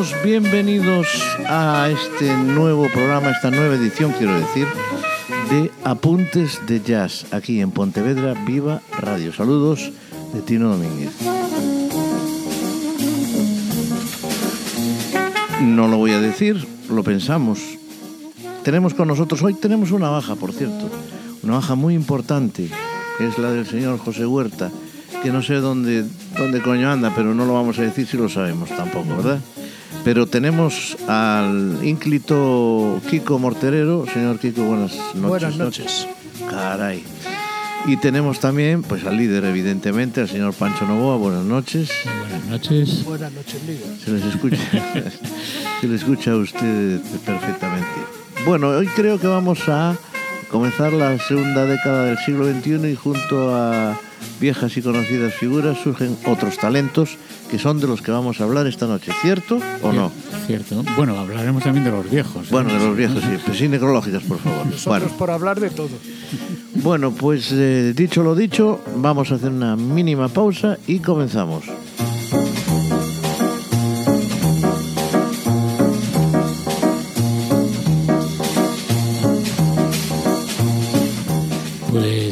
amigos, bienvenidos a este nuevo programa, esta nueva edición quiero decir, de Apuntes de Jazz, aquí en Pontevedra Viva Radio. Saludos de Tino Domínguez. No lo voy a decir, lo pensamos. Tenemos con nosotros, hoy tenemos una baja, por cierto, una baja muy importante, que es la del señor José Huerta, que no sé dónde, dónde coño anda, pero no lo vamos a decir si lo sabemos tampoco, ¿verdad? Pero tenemos al ínclito Kiko Morterero. Señor Kiko, buenas noches. Buenas noches. Caray. Y tenemos también pues al líder, evidentemente, al señor Pancho Novoa. Buenas noches. Buenas noches. Buenas noches, líder. Se les escucha, se le escucha a usted perfectamente. Bueno, hoy creo que vamos a comenzar la segunda década del siglo XXI y junto a viejas y conocidas figuras surgen otros talentos que son de los que vamos a hablar esta noche, ¿cierto o no? Cierto. Bueno, hablaremos también de los viejos. ¿eh? Bueno, de los viejos, sí, pues sí, necrológicas, por favor. Nosotros Bueno, por hablar de todo. bueno pues eh, dicho lo dicho, vamos a hacer una mínima pausa y comenzamos.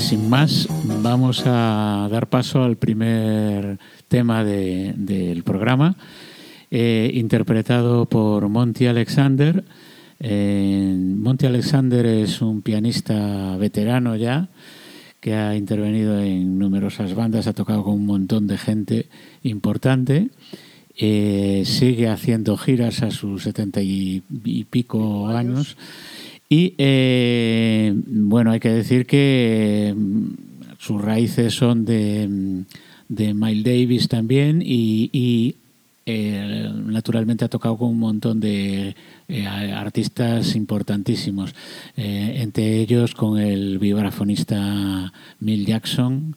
Sin más, vamos a dar paso al primer tema de- del programa, eh, interpretado por Monty Alexander. Eh, Monty Alexander es un pianista veterano ya, que ha intervenido en numerosas bandas, ha tocado con un montón de gente importante. Eh, sigue haciendo giras a sus setenta y, y pico años. Y eh, bueno, hay que decir que mm, sus raíces son de, mm, de Miles Davis también y, eh, naturalmente ha tocado con un montón de eh, artistas importantísimos, entre ellos con el vibrafonista Mill Jackson,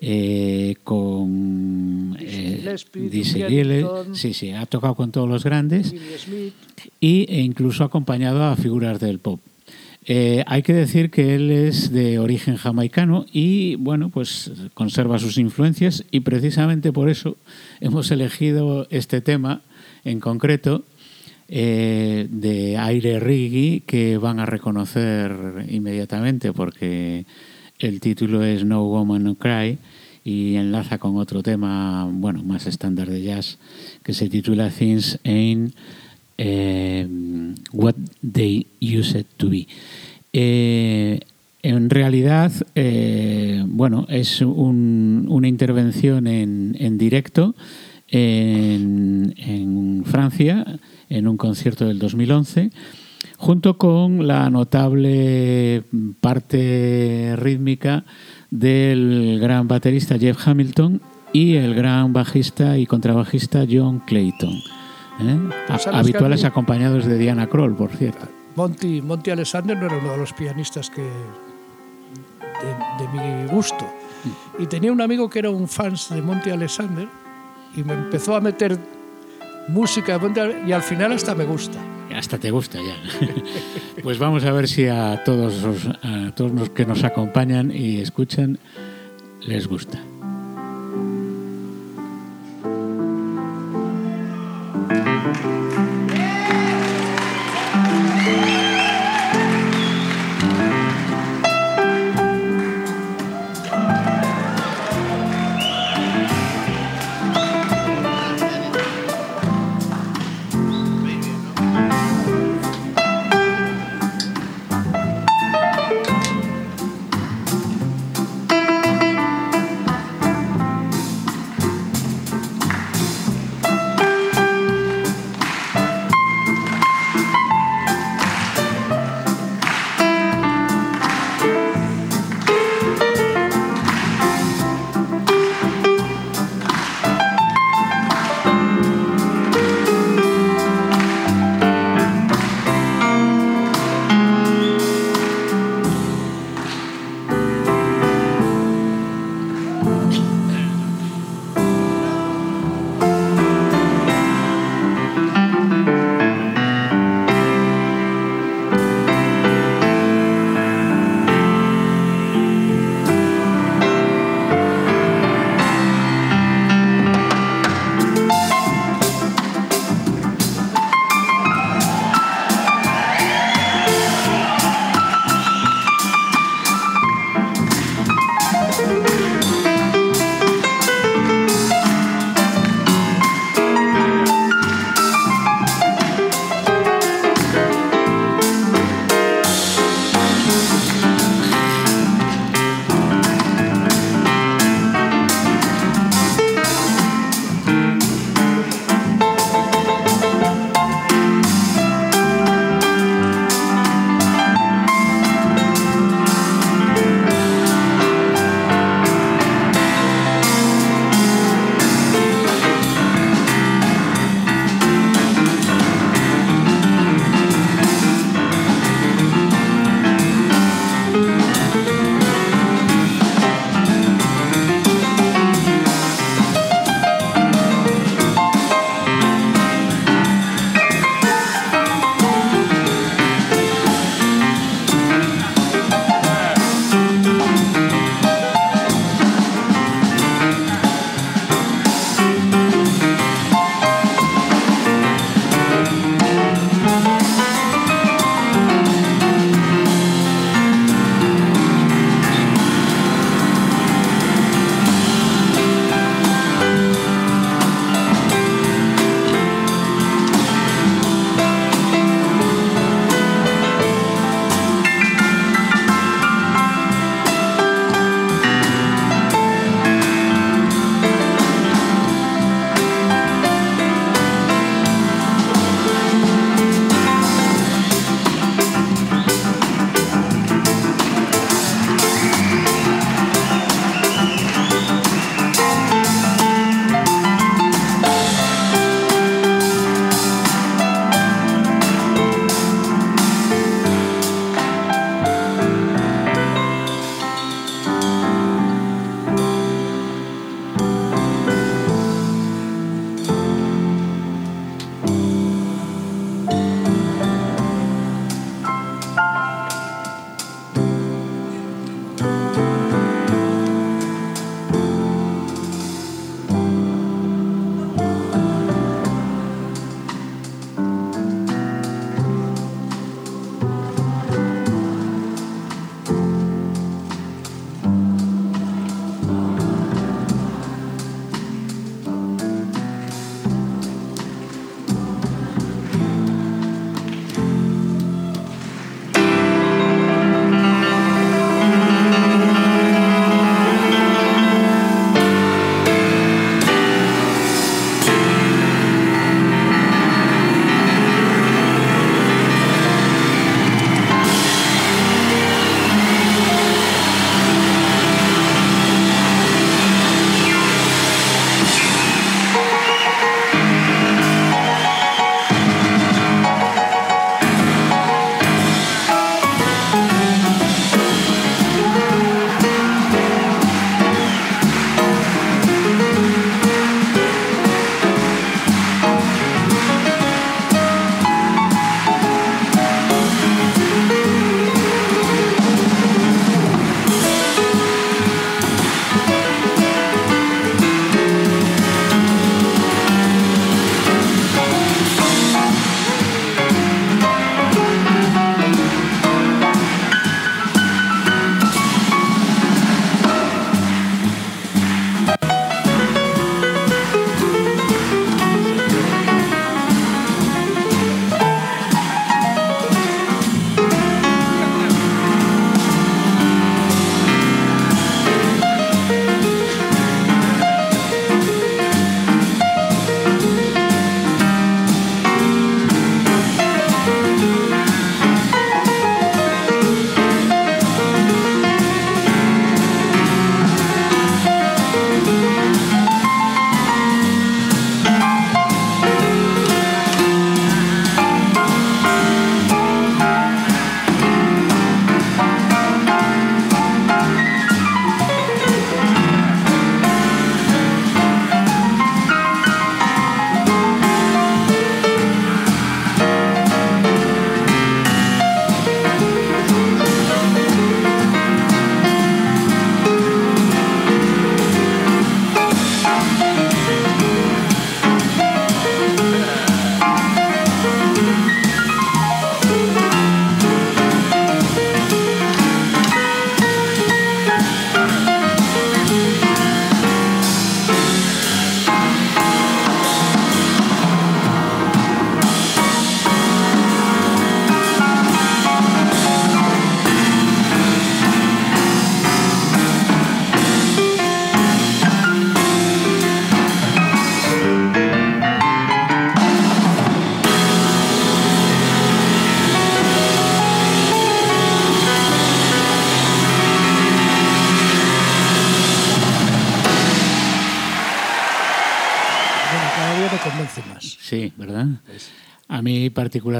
eh, con Dizzy Gillespie, Ellington. sí, sí, ha tocado con todos los grandes y, e incluso acompañado a figuras del pop. Eh, hay que decir que él es de origen jamaicano y, bueno, pues conserva sus influencias y precisamente por eso hemos elegido este tema en concreto eh, de aire reggae que van a reconocer inmediatamente porque el título es No Woman No Cry y enlaza con otro tema, bueno, más estándar de jazz que se titula Things Ain't eh, What They Used to Be. Eh, en realidad, eh, bueno, es un- una intervención en, en directo en Francia, en un concierto del 2011, junto con la notable parte rítmica del gran baterista Jeff Hamilton y el gran bajista y contrabajista John Clayton. ¿eh? Pues habituales acompañados de Diana Kroll, por cierto. Monty, Monty Alexander no era uno de los pianistas que de, de mi gusto. Y tenía un amigo que era un fan de Monty Alexander y me empezó a meter música de Monty y al final hasta me gusta. Hasta te gusta ya. pues vamos a ver si a todos, los, a todos los que nos acompañan y escuchan les gusta.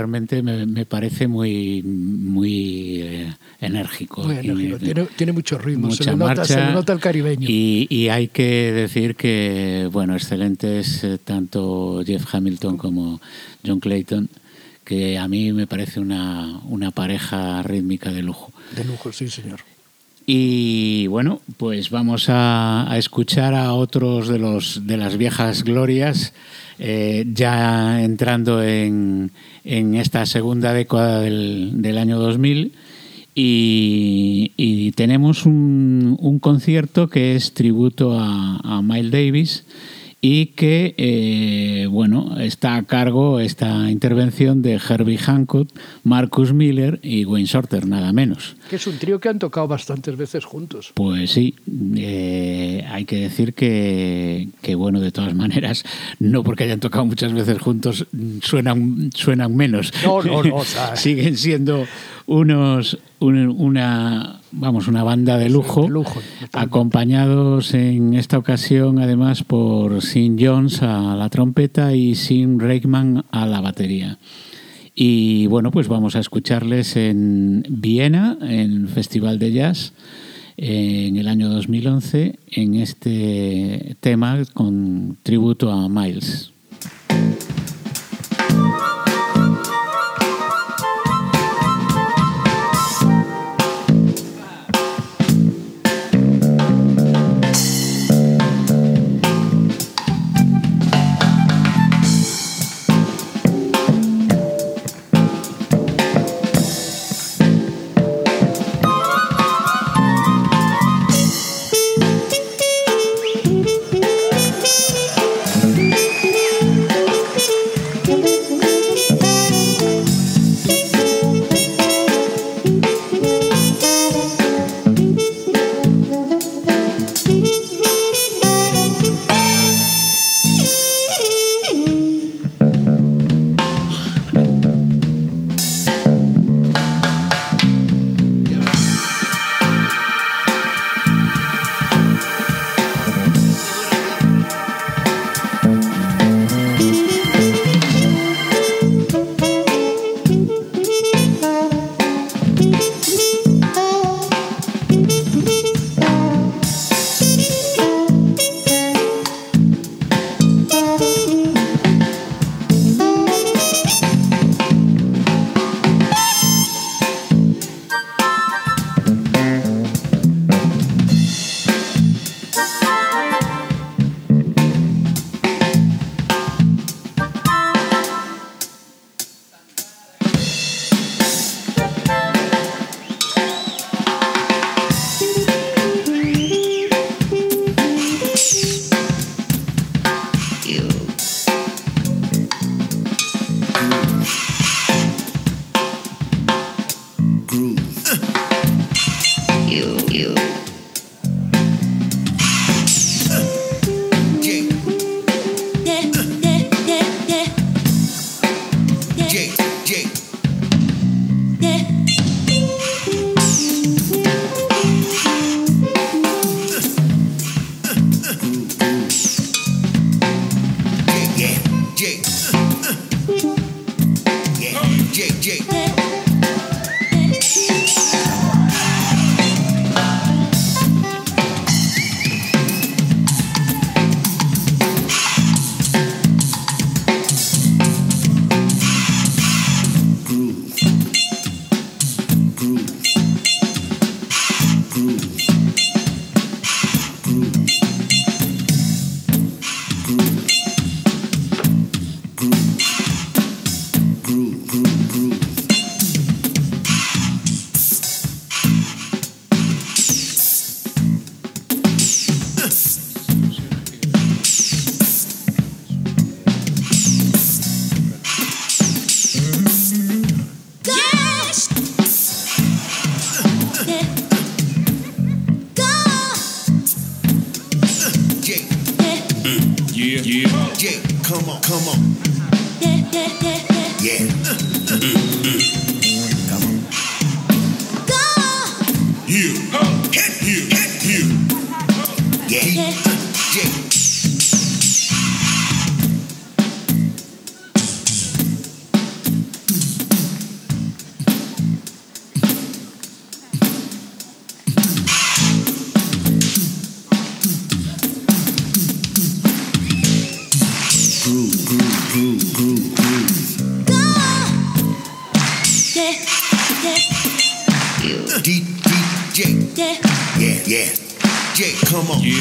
Particularmente me, me parece muy, muy eh, enérgico. Muy Y enérgico. me- Tiene, tiene mucho ritmo, se le, nota, marcha se le nota el caribeño. Y, y hay que decir que, bueno, excelentes eh, tanto Jeff Hamilton como John Clayton, que a mí me parece una, una pareja rítmica de lujo. De lujo, sí, señor. Y bueno, pues vamos a, a escuchar a otros de los de las viejas glorias, eh, ya entrando en, en esta segunda década del, del año 2000. Y, y tenemos un, un concierto que es tributo a, a Miles Davis y que eh, bueno está a cargo esta intervención de Herbie Hancock, Marcus Miller y Wayne Shorter, nada menos. Que es un trío que han tocado bastantes veces juntos. Pues sí, eh, hay que decir que, que, bueno, de todas maneras, no porque hayan tocado muchas veces juntos, suenan, suenan menos. No, no, no, o sea- Siguen siendo unos un- una vamos una banda de lujo, de lujo, totalmente. acompañados en esta ocasión además por Sin Jones a la trompeta y Sin Reichman a la batería. Y bueno, pues vamos a escucharles en Viena, en el Festival de Jazz, en el año 2011, en este tema con tributo a Miles. Come on, come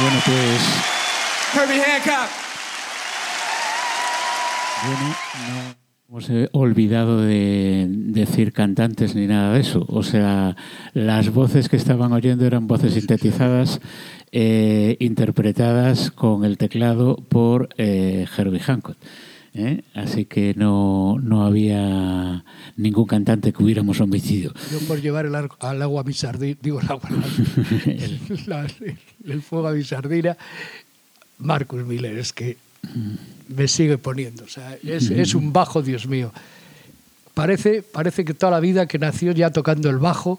Bueno, pues. Herbie Hancock. Bueno, no hemos eh, olvidado de decir cantantes ni nada de eso. O sea, las voces que estaban oyendo eran voces sintetizadas, eh, interpretadas con el teclado por eh, Herbie Hancock. ¿Eh? Así que no, no había ningún cantante que hubiéramos omitido. Yo por llevar el ar- al agua mi sardina, digo el agua, la- el fuego a mi sardina, Marcus Miller es que me sigue poniendo. O sea, es, es un bajo, Dios mío. Parece, parece que toda la vida que nació ya tocando el bajo,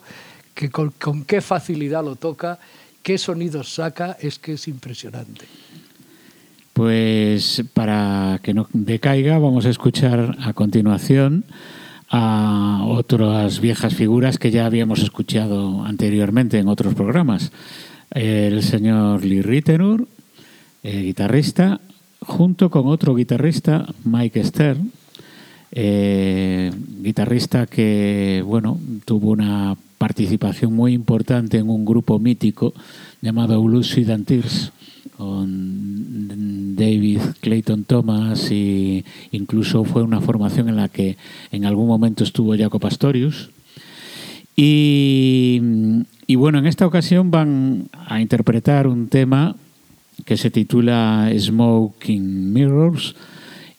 que con, con qué facilidad lo toca, qué sonidos saca, es que es impresionante. Pues para que no decaiga, vamos a escuchar a continuación a otras viejas figuras que ya habíamos escuchado anteriormente en otros programas. El señor Lee Ritenour, eh, guitarrista, junto con otro guitarrista, Mike Stern, eh, guitarrista que bueno tuvo una participación muy importante en un grupo mítico llamado Lucid and con David Clayton Thomas y incluso fue una formación en la que en algún momento estuvo Jaco Pastorius y, bueno en esta ocasión van a interpretar un tema que se titula Smoking Mirrors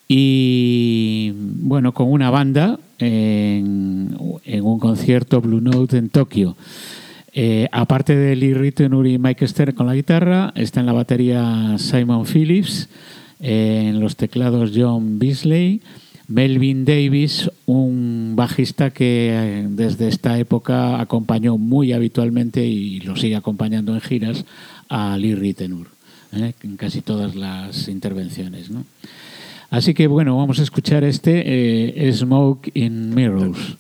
y bueno, con una banda en un concierto Blue Note en Tokio. Eh, aparte de Lee Ritenour y Mike Stern con la guitarra, está en la batería Simon Phillips, eh, en los teclados John Beasley, Melvin Davis, un bajista que eh, desde esta época acompañó muy habitualmente y lo sigue acompañando en giras a Lee Ritenour, eh, en casi todas las intervenciones. Así que bueno, vamos a escuchar este Smoke in Mirrors.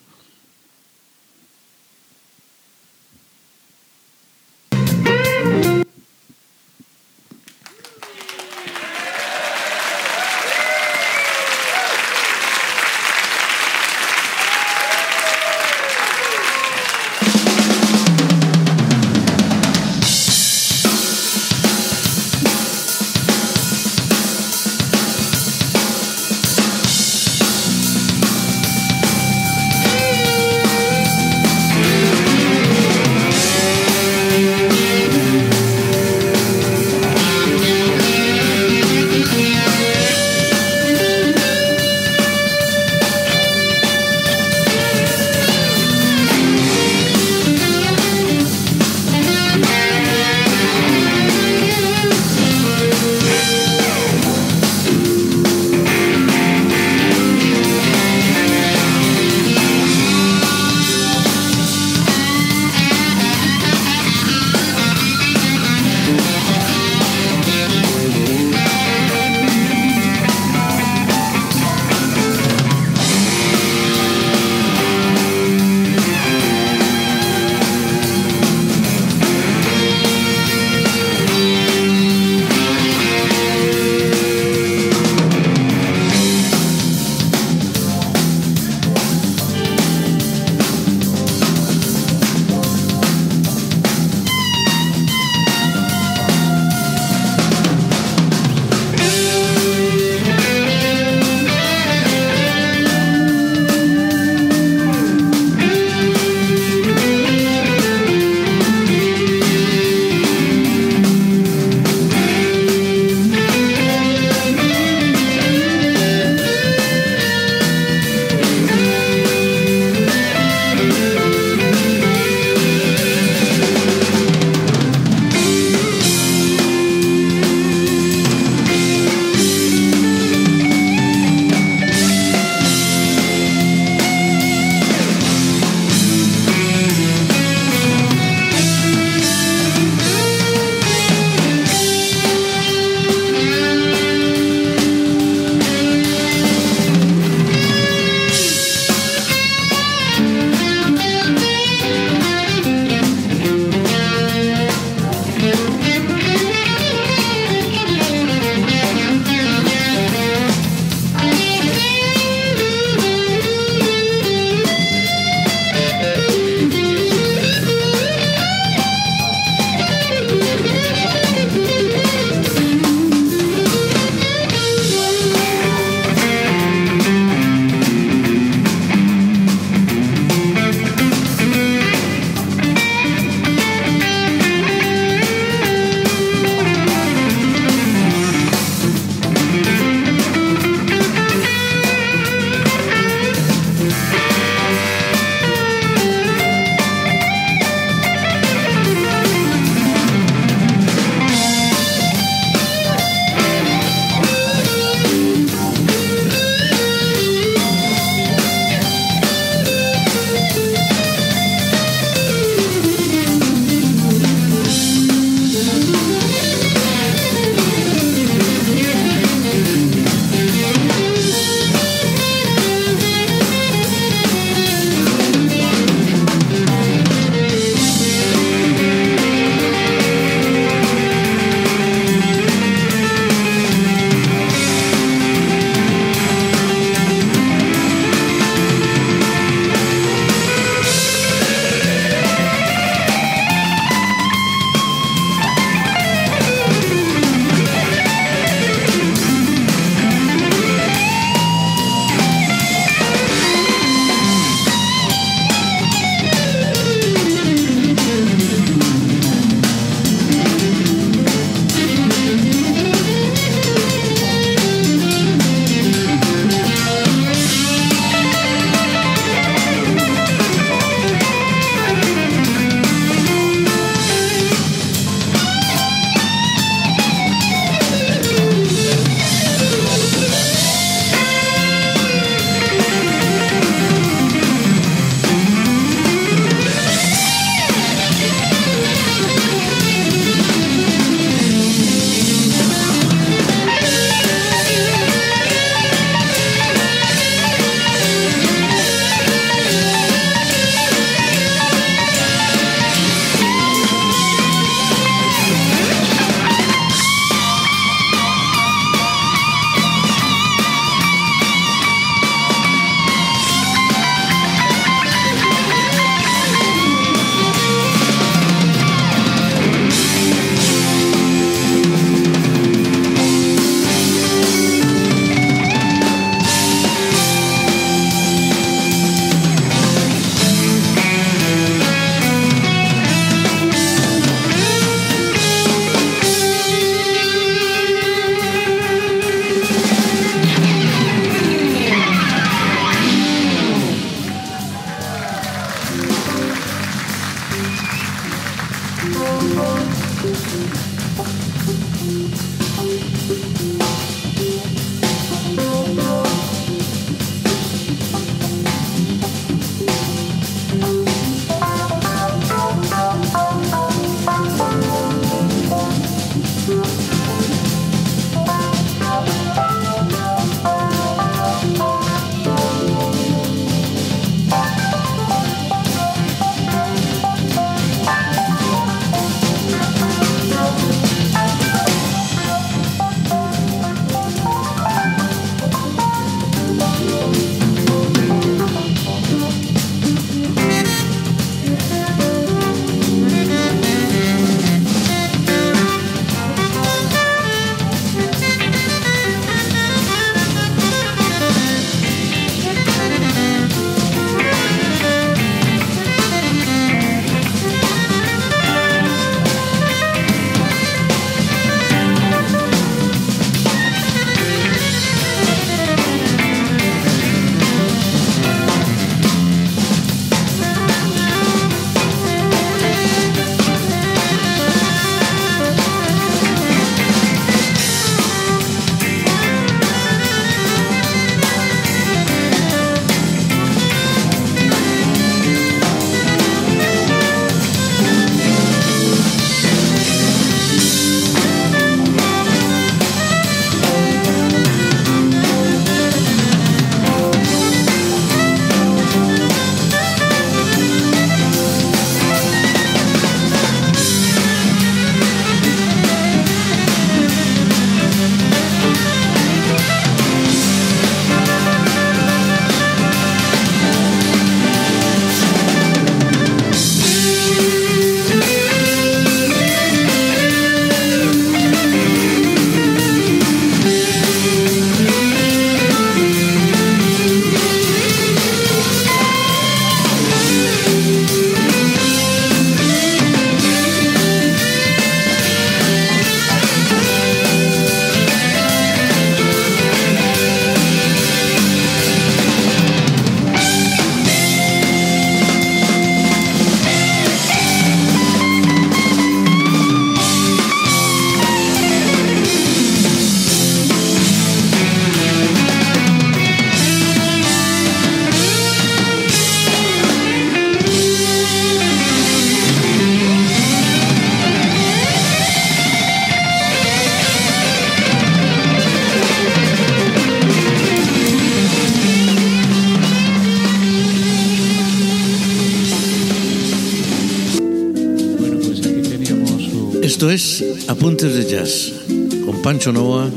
Pancho Novoa,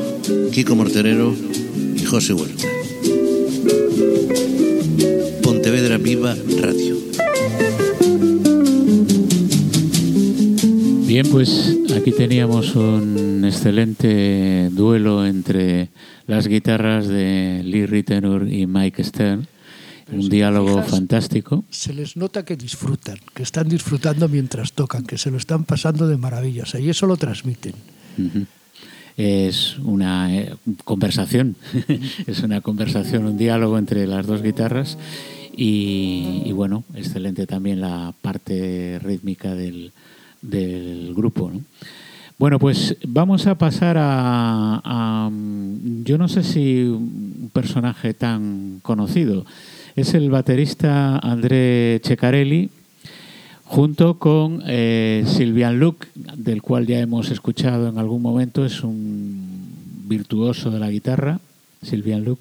Kiko Morterero y José Huerta. Pontevedra Viva Radio. Bien, pues aquí teníamos un excelente duelo entre las guitarras de Lee Ritenour y Mike Stern. Pero un si diálogo fijas, fantástico. Se les nota que disfrutan, que están disfrutando mientras tocan, que se lo están pasando de maravilla. O sea, y eso lo transmiten. Ujú. Es una eh, conversación, es una conversación, un diálogo entre las dos guitarras y, y bueno, excelente también la parte rítmica del, del grupo. ¿no? Bueno, pues vamos a pasar a, a, yo no sé si un personaje tan conocido, es el baterista André Ceccarelli, junto con eh, Silvian Luc, del cual ya hemos escuchado en algún momento, es un virtuoso de la guitarra, Silvian Luc,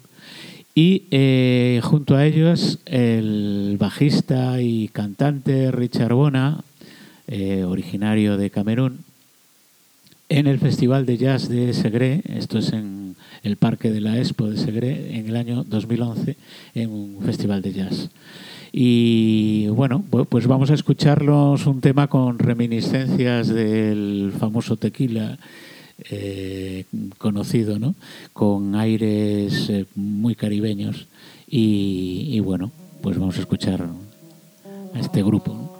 y eh, junto a ellos el bajista y cantante Richard Bona, eh, originario de Camerún, en el Festival de Jazz de Segre, esto es en el Parque de la Expo de Segre, en el año 2011, en un festival de jazz. Y bueno, bu- pues vamos a escucharlos un tema con reminiscencias del famoso tequila eh, conocido, ¿no? Con aires eh, muy caribeños. Y, y bueno, pues vamos a escuchar a este grupo.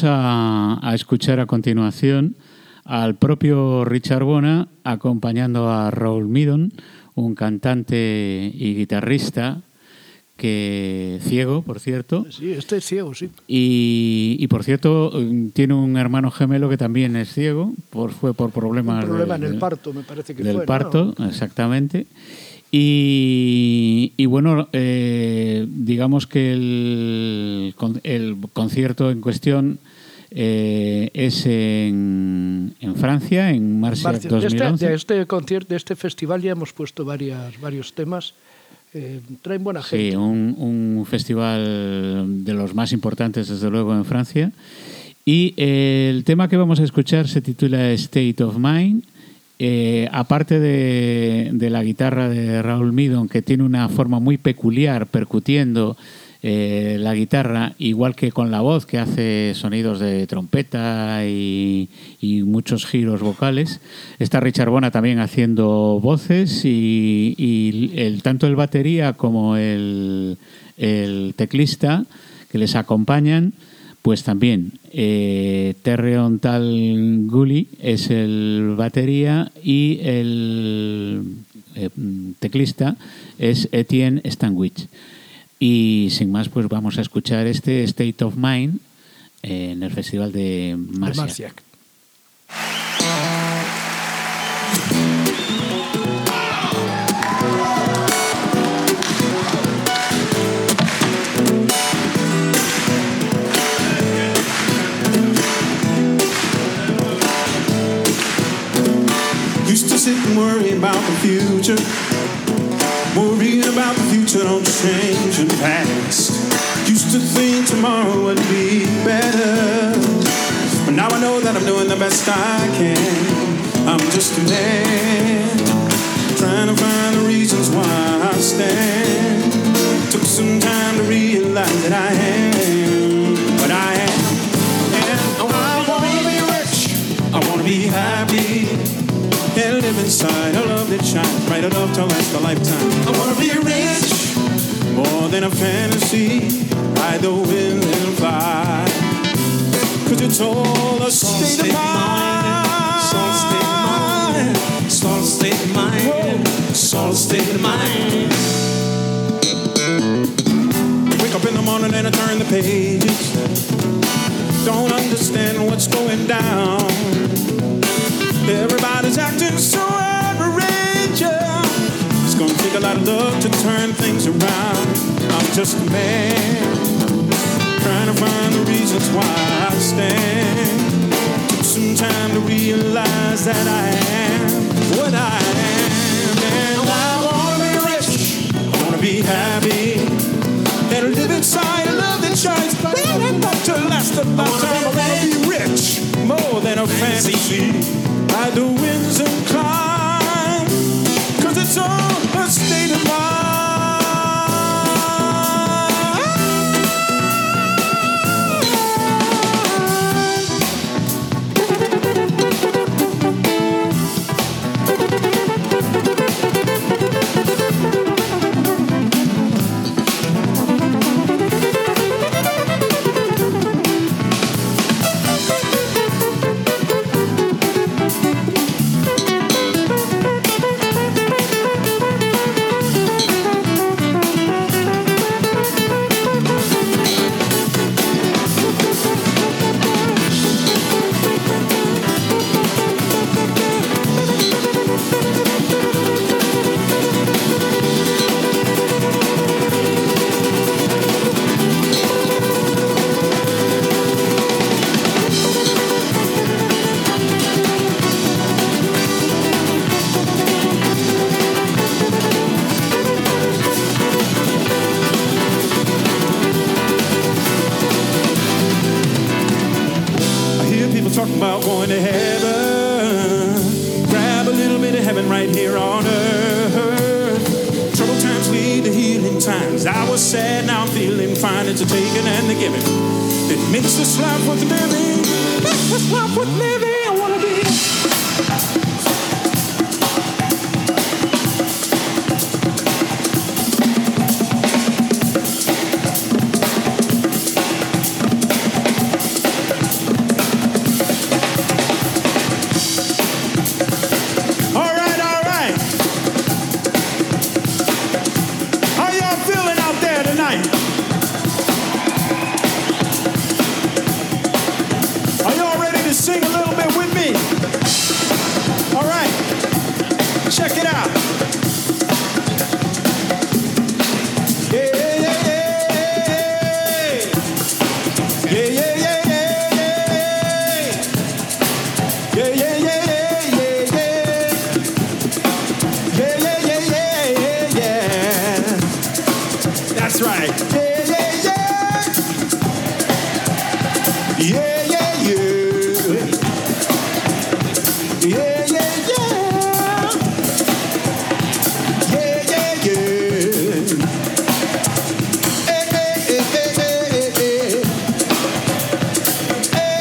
Vamos a, a escuchar a continuación al propio Richard Bona acompañando a Raúl Midon, un cantante y guitarrista que ciego, por cierto. Sí, este es ciego, sí. Y, y, por cierto, tiene un hermano gemelo que también es ciego, por, fue por problemas Un problema de- en el de- parto, me parece que del fue. ¿no? parto, exactamente. Y, y bueno, eh, digamos que el, con- el concierto en cuestión eh, es en, en Francia, en Marcia Marcia, de, este, 2011. de este concierto, de este festival ya hemos puesto varias, varios temas. Eh, traen buena gente. Sí, un, un festival de los más importantes, desde luego, en Francia. Y eh, el tema que vamos a escuchar se titula State of Mind. Eh, aparte de, de la guitarra de Raúl Midon, que tiene una forma muy peculiar percutiendo eh, la guitarra, igual que con la voz, que hace sonidos de trompeta y, muchos giros vocales. Está Richard Bona también haciendo voces y, el, tanto el batería como el teclista que les acompañan, pues también eh, Terreon Tal Gully es el batería y el eh, teclista es Etienne Stanwich. Y sin más, pues vamos a escuchar este State of Mind eh, en el Festival de de Marcia. Marciac. Sit and worry about the future. Worrying about the future don't change the past. Used to think tomorrow would be better. But now I know that I'm doing the best I can. I'm just a man. Trying to find the reasons why I stand. Took some time to realize that I am inside a love that shines bright enough to last a lifetime. I wanna be rich, more than a fantasy. Ride the wind and fly. Cause it's all a state of mind. Soul state of mind. Soul state of mind. Soul state of mind. Wake up in the morning and I turn the pages. Don't understand what's going down. Everybody's acting so outrageous. It's gonna take a lot of love to turn things around. I'm just a man trying to find the reasons why I stand. Took some time to realize that I am what I am, and I wanna be rich. I wanna be happy. And live inside a love that shines bright enough to last a lifetime. I wanna be rich, more than a fantasy. Ride the winds and climb, cause it's all a state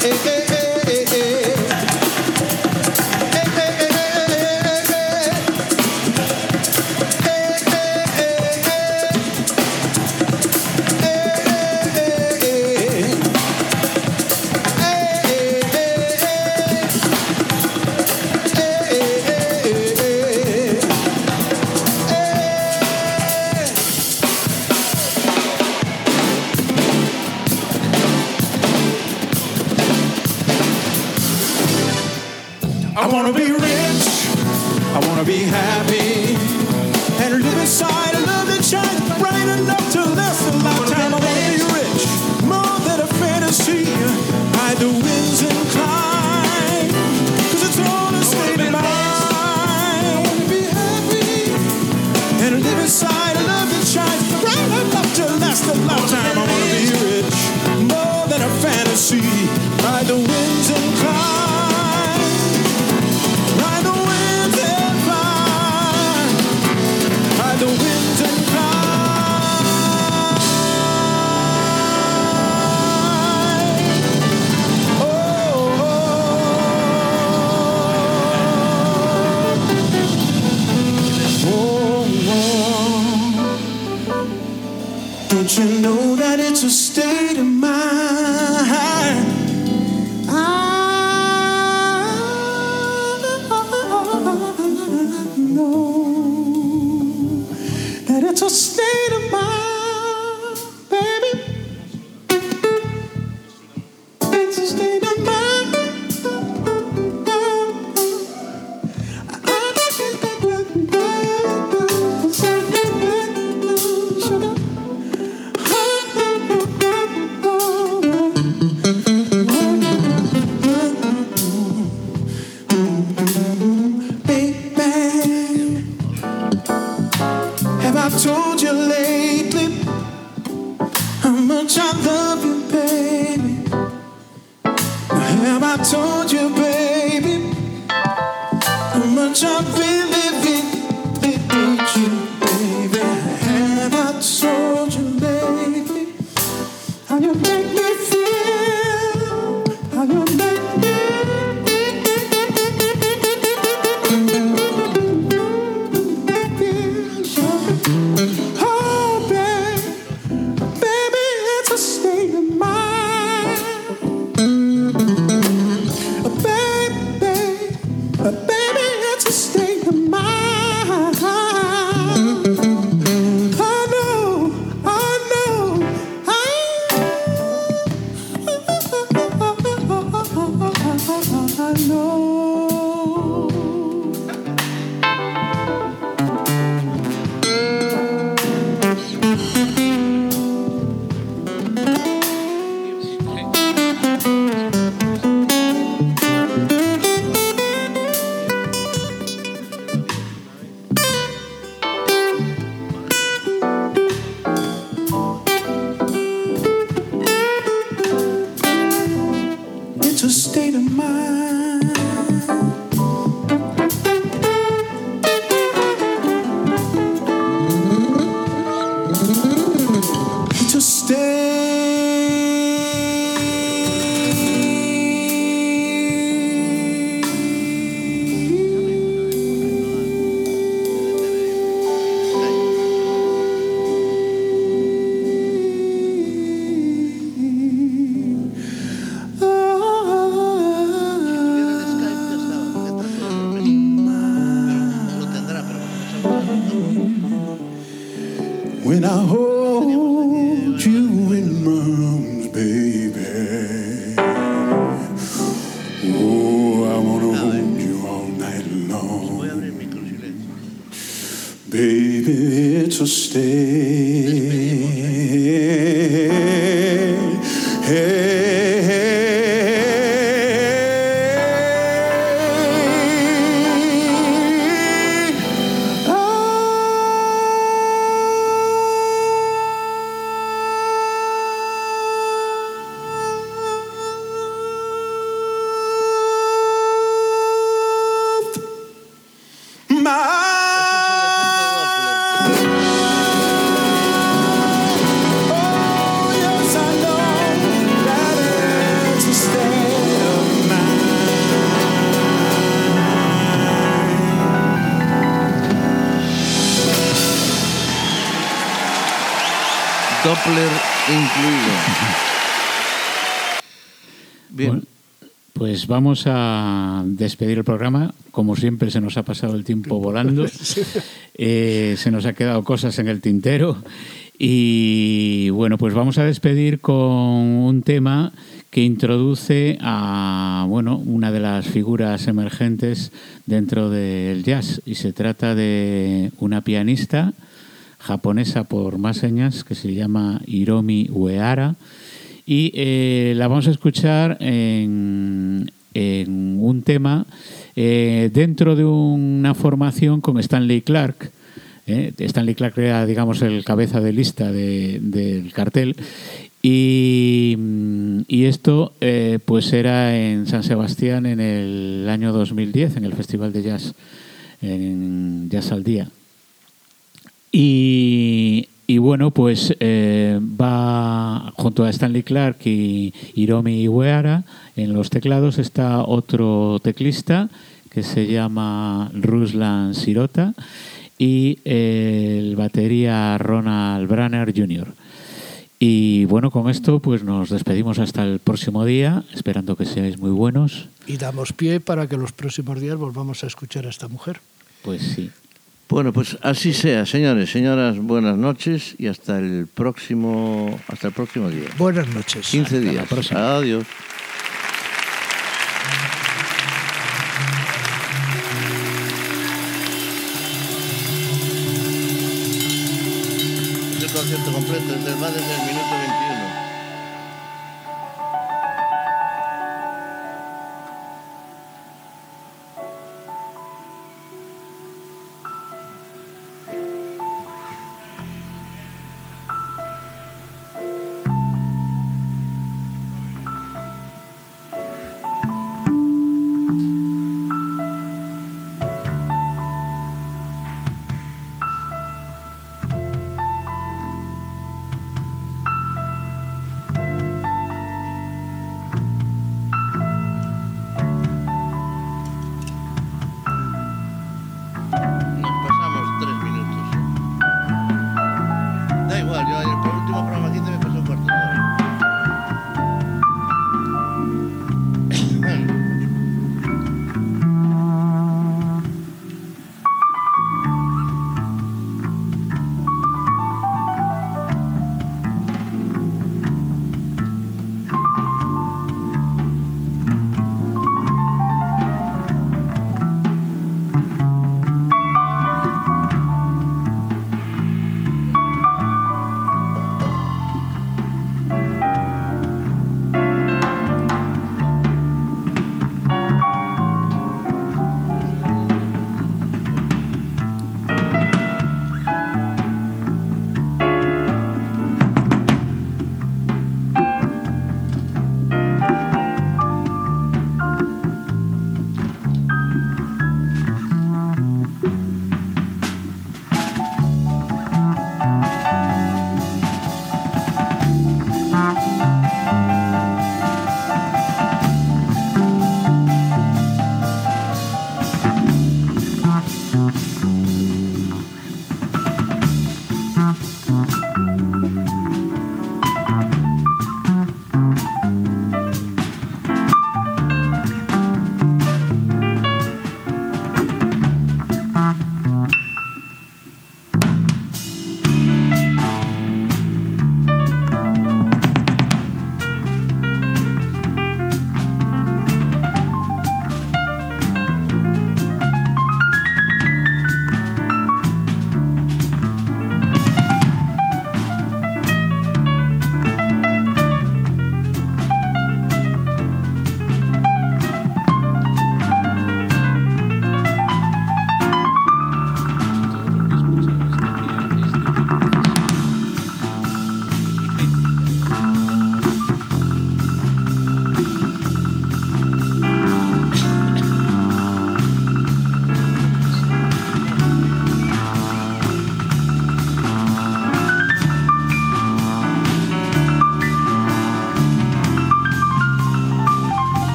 hey. when I hold you in my arms, baby. Oh, I wanna hold you all night long, baby. It's a state. Vamos a despedir el programa. Como siempre, se nos ha pasado el tiempo volando. Eh, se nos ha quedado cosas en el tintero. Y bueno, pues vamos a despedir con un tema que introduce a bueno, una de las figuras emergentes dentro del jazz. Y se trata de una pianista japonesa por más señas que se llama Hiromi Uehara y eh, la vamos a escuchar en, en un tema eh, dentro de una formación con Stanley Clark. eh. Stanley Clark era, digamos, el cabeza de lista de- del cartel. Y, mm, esto eh, pues era en San Sebastián en el año 2010, en el Festival de Jazz, en Jazz al Día. Y, y bueno, pues va junto a Stanley Clark y Hiromi Uehara. En los teclados está otro teclista que se llama Ruslan Sirota y el batería Ronald Branner Jr. Y bueno, con esto pues nos despedimos hasta el próximo día, esperando que seáis muy buenos. Y damos pie para que los próximos días volvamos a escuchar a esta mujer. Pues sí. Bueno, pues así sea, señores, señoras, buenas noches y hasta el próximo, hasta el próximo día. Buenas noches. 15 Hasta la días. próxima. Adiós. El concierto completo es del- va desde el minuto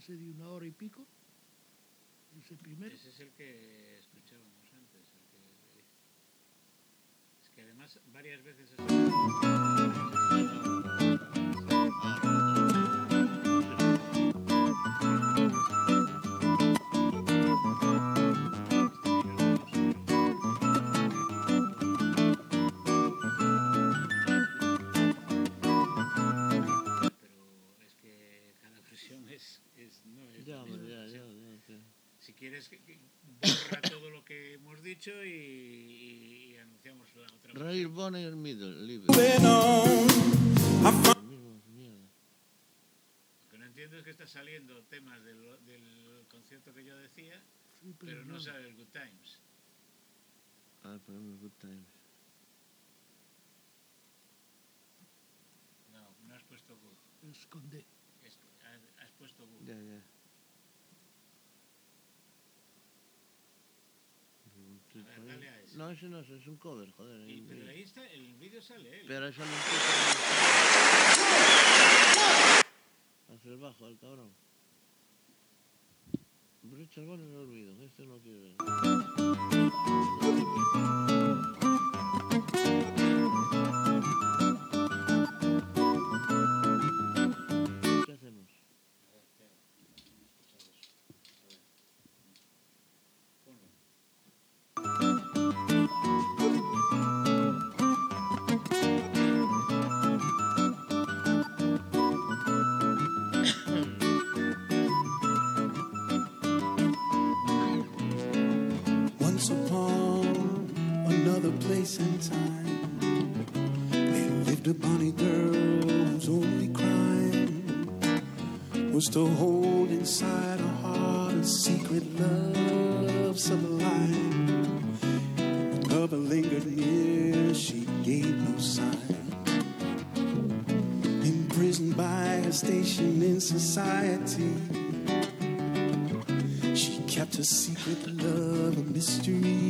ese de una hora y pico. Ese primero. Ese es el que escuchábamos antes. el que- Es que además varias veces... Que borra todo lo que hemos dicho y, y- y anunciamos la otra. Rail Bonner Middle, libre. Lo que no entiendo es que está saliendo temas del, del concierto que yo decía, Sí, pero no no. sale el Good Times. Ah, ponemos Good Times. No, no has puesto Good. Esconde. Es- has, has puesto Good. Ya, ya. A ver, dale a ese. No, ese no es, es un cover, joder. Y, pero ahí está, el vídeo sale él. Pero eso no Hacia el bajo, al cabrón. Richard Bonner lo olvido, este no quiero ver. Was to hold inside her heart a secret love sublime. Lover lingered near, she gave no sign. Imprisoned by her station in society. She kept her secret love a mystery.